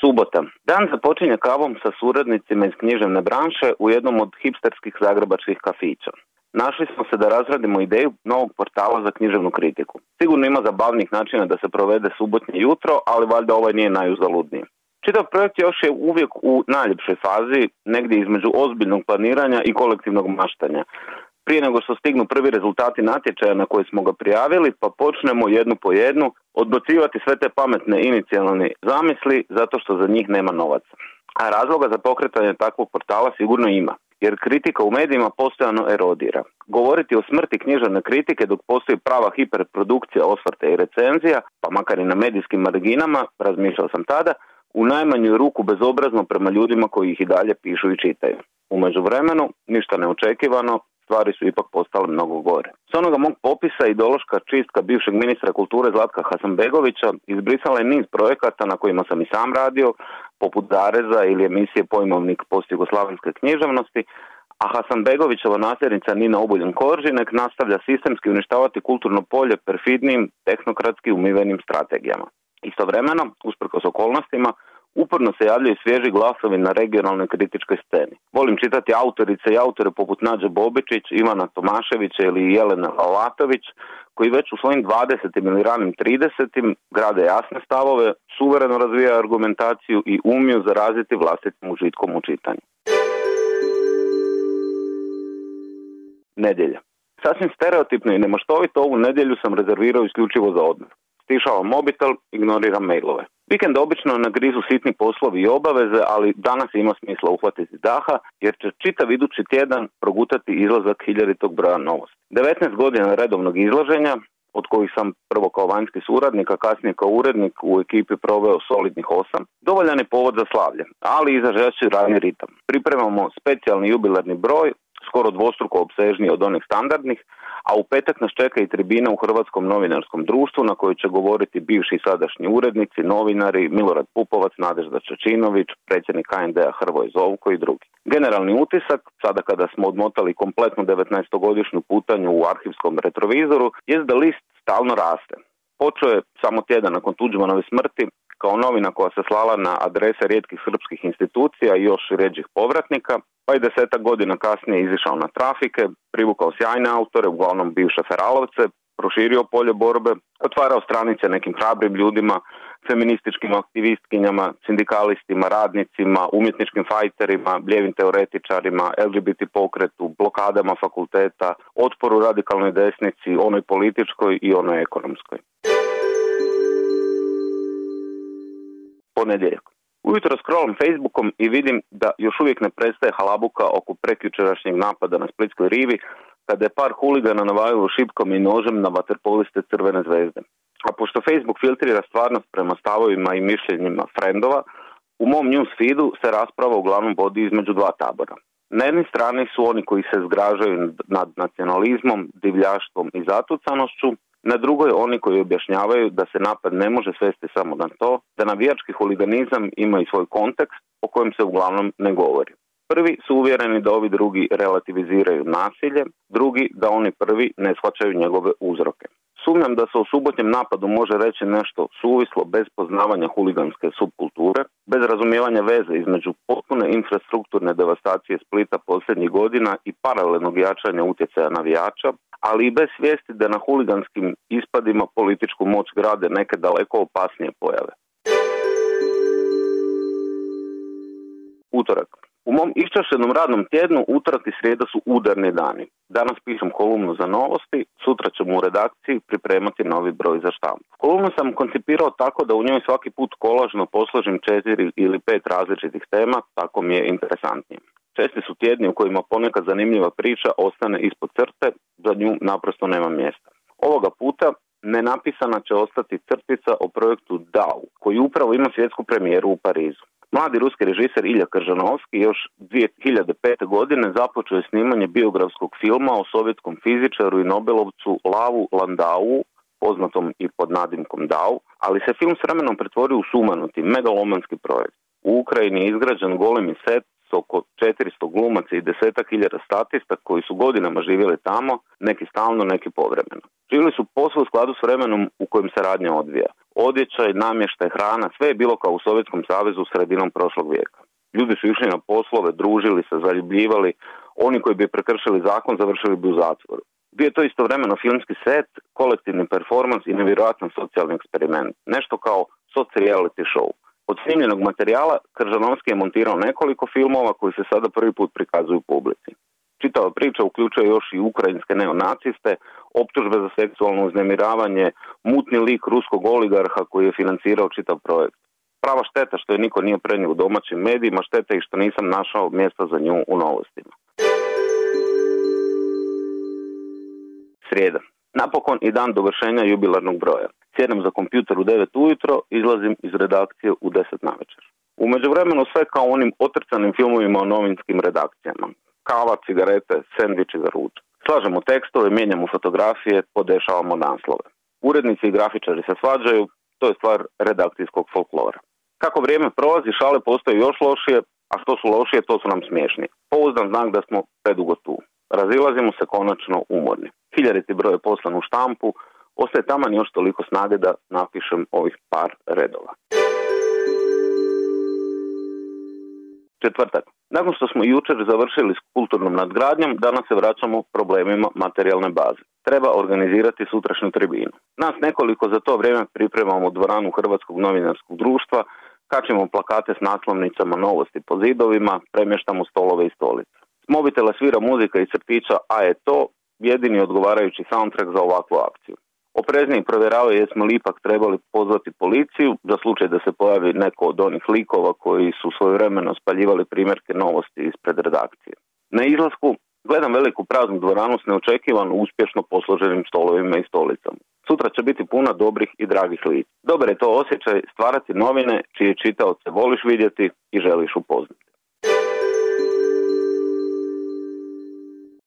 Subota. Dan započinje kavom sa suradnicima iz književne branše u jednom od hipsterskih zagrebačkih kafića. Našli smo se da razradimo ideju novog portala za književnu kritiku. Sigurno ima zabavnih načina da se provede subotnje jutro, ali valjda ovaj nije najuzaludniji. Čitav projekt još je uvijek u najljepšoj fazi, negdje između ozbiljnog planiranja i kolektivnog maštanja. Prije nego što stignu prvi rezultati natječaja na koje smo ga prijavili, pa počnemo jednu po jednu odbacivati sve te pametne inicijalne zamisli zato što za njih nema novaca. A razloga za pokretanje takvog portala sigurno ima jer kritika u medijima postojano erodira. Govoriti o smrti književne kritike dok postoji prava hiperprodukcija osvrte i recenzija, pa makar i na medijskim marginama, razmišljao sam tada, u najmanju ruku bezobrazno prema ljudima koji ih i dalje pišu i čitaju. U međuvremenu, ništa neočekivano, stvari su ipak postale mnogo gore. S onoga mog popisa ideološka čistka bivšeg ministra kulture Zlatka Hasanbegovića izbrisala je niz projekata na kojima sam i sam radio, poput Zareza ili emisije Pojmovnik post-jugoslavenske književnosti, a Hasanbegovićeva nasljednica Nina Obuljen Koržinek nastavlja sistemski uništavati kulturno polje perfidnim, tehnokratski umivenim strategijama. Istovremeno, usprkos okolnostima, uporno se javljaju svježi glasovi na regionalnoj kritičkoj sceni. Volim čitati autorice i autore poput Nađe Bobičić, Ivana Tomaševića ili Jelena Alatović, koji već u svojim 20. ili ranim 30. grade jasne stavove, suvereno razvijaju argumentaciju i umiju zaraziti vlastitim užitkom u čitanju. Nedjelja. Sasvim stereotipno i nemaštovito ovu nedjelju sam rezervirao isključivo za odmor. Stišavam mobitel, ignoriram mailove. Vikend obično na grizu sitni poslovi i obaveze, ali danas ima smisla uhvatiti daha, jer će čitav idući tjedan progutati izlazak hiljaritog broja novosti. 19 godina redovnog izlaženja, od kojih sam prvo kao vanjski suradnik, a kasnije kao urednik u ekipi proveo solidnih osam, dovoljan je povod za slavlje, ali i za žešći radni ritam. Pripremamo specijalni jubilarni broj skoro dvostruko obsežniji od onih standardnih, a u petak nas čeka i tribina u Hrvatskom novinarskom društvu na kojoj će govoriti bivši i sadašnji urednici, novinari, Milorad Pupovac, Nadežda Čačinović, predsjednik KND-a Hrvoj Zovko i drugi. Generalni utisak, sada kada smo odmotali kompletnu 19-godišnju putanju u arhivskom retrovizoru, je da list stalno raste. Počeo je samo tjedan nakon Tuđmanove smrti kao novina koja se slala na adrese rijetkih srpskih institucija i još ređih povratnika, pa i desetak godina kasnije izišao na trafike, privukao sjajne autore, uglavnom bivše feralovce, proširio polje borbe, otvarao stranice nekim hrabrim ljudima, feminističkim aktivistkinjama, sindikalistima, radnicima, umjetničkim fajterima, ljevim teoretičarima, LGBT pokretu, blokadama fakulteta, otporu radikalnoj desnici, onoj političkoj i onoj ekonomskoj. Ponedjeljak. Ujutro scrollam Facebookom i vidim da još uvijek ne prestaje halabuka oko prekjučerašnjeg napada na Splitskoj rivi, kada je par huligana navajalo šipkom i nožem na vaterpoliste Crvene zvezde. A pošto Facebook filtrira stvarnost prema stavovima i mišljenjima frendova, u mom news feedu se rasprava uglavnom vodi između dva tabora. Na jednoj strani su oni koji se zgražaju nad nacionalizmom, divljaštvom i zatucanošću, na drugoj oni koji objašnjavaju da se napad ne može svesti samo na to, da navijački huliganizam ima i svoj kontekst o kojem se uglavnom ne govori. Prvi su uvjereni da ovi drugi relativiziraju nasilje, drugi da oni prvi ne shvaćaju njegove uzroke. Sumnjam da se o subotnjem napadu može reći nešto suvislo bez poznavanja huliganske subkulture, bez razumijevanja veze između potpune infrastrukturne devastacije Splita posljednjih godina i paralelnog jačanja utjecaja navijača, ali i bez svijesti da na huliganskim ispadima političku moć grade neke daleko opasnije pojave. Utorak. U mom iščašenom radnom tjednu utorak i srijeda su udarni dani. Danas pišem kolumnu za novosti, sutra ćemo u redakciji pripremati novi broj za štampu. Kolumnu sam koncipirao tako da u njoj svaki put kolažno posložim četiri ili pet različitih tema, tako mi je interesantnije. Česti su tjedni u kojima ponekad zanimljiva priča ostane ispod crte, za nju naprosto nema mjesta. Ovoga puta nenapisana će ostati crtica o projektu DAO, koji upravo ima svjetsku premijeru u Parizu. Mladi ruski režiser Ilja Kržanovski još 2005. godine započeo je snimanje biografskog filma o sovjetskom fizičaru i Nobelovcu Lavu Landau, poznatom i pod nadimkom DAO, ali se film s vremenom pretvorio u sumanuti, megalomanski projekt. U Ukrajini je izgrađen golemi set oko 400 glumaca i desetak hiljada statista koji su godinama živjeli tamo, neki stalno, neki povremeno. Živjeli su posve u skladu s vremenom u kojem se radnja odvija. odjećaj, namještaj, hrana, sve je bilo kao u Sovjetskom savezu sredinom prošlog vijeka. Ljudi su išli na poslove, družili se, zaljubljivali, oni koji bi prekršili zakon završili bi u zatvoru. Bio je to istovremeno filmski set, kolektivni performans i nevjerojatan socijalni eksperiment. Nešto kao soci-reality show. Od snimljenog materijala Kržanovski je montirao nekoliko filmova koji se sada prvi put prikazuju publici. Čitava priča uključuje još i ukrajinske neonaciste, optužbe za seksualno uznemiravanje, mutni lik ruskog oligarha koji je financirao čitav projekt. Prava šteta što je niko nije prenio u domaćim medijima, šteta i što nisam našao mjesta za nju u novostima. Srijeda. Napokon i dan dovršenja jubilarnog broja. Sjednem za kompjuter u 9 ujutro, izlazim iz redakcije u 10 na večer. U međuvremenu sve kao onim otrcanim filmovima o novinskim redakcijama. Kava, cigarete, sendviči za ruč. Slažemo tekstove, mijenjamo fotografije, podešavamo naslove. Urednici i grafičari se svađaju, to je stvar redakcijskog folklora. Kako vrijeme prolazi, šale postaju još lošije, a što su lošije, to su nam smiješni. Pouzdan znak da smo predugo tu. Razilazimo se konačno umorni. Hiljariti broj je u štampu, ostaje taman još toliko snage da napišem ovih par redova. Četvrtak. Nakon što smo jučer završili s kulturnom nadgradnjom, danas se vraćamo problemima materijalne baze. Treba organizirati sutrašnju tribinu. Nas nekoliko za to vrijeme pripremamo dvoranu Hrvatskog novinarskog društva, kačimo plakate s naslovnicama novosti po zidovima, premještamo stolove i stolice. S mobitela svira muzika i crtića, a je to jedini odgovarajući soundtrack za ovakvu akciju. Oprezniji provjeravaju jesmo li ipak trebali pozvati policiju za slučaj da se pojavi neko od onih likova koji su svojevremeno spaljivali primjerke novosti ispred redakcije. Na izlasku gledam veliku praznu dvoranu s neočekivano uspješno posloženim stolovima i stolicama. Sutra će biti puna dobrih i dragih lica. Dobar je to osjećaj stvarati novine čije čitaoce voliš vidjeti i želiš upoznati.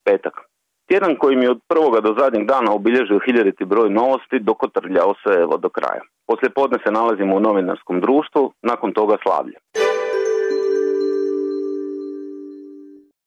Petak. Tjedan koji mi od prvoga do zadnjeg dana obilježio hiljaditi broj novosti, dokotrljao se evo do kraja. Poslije podne se nalazimo u novinarskom društvu, nakon toga slavlje.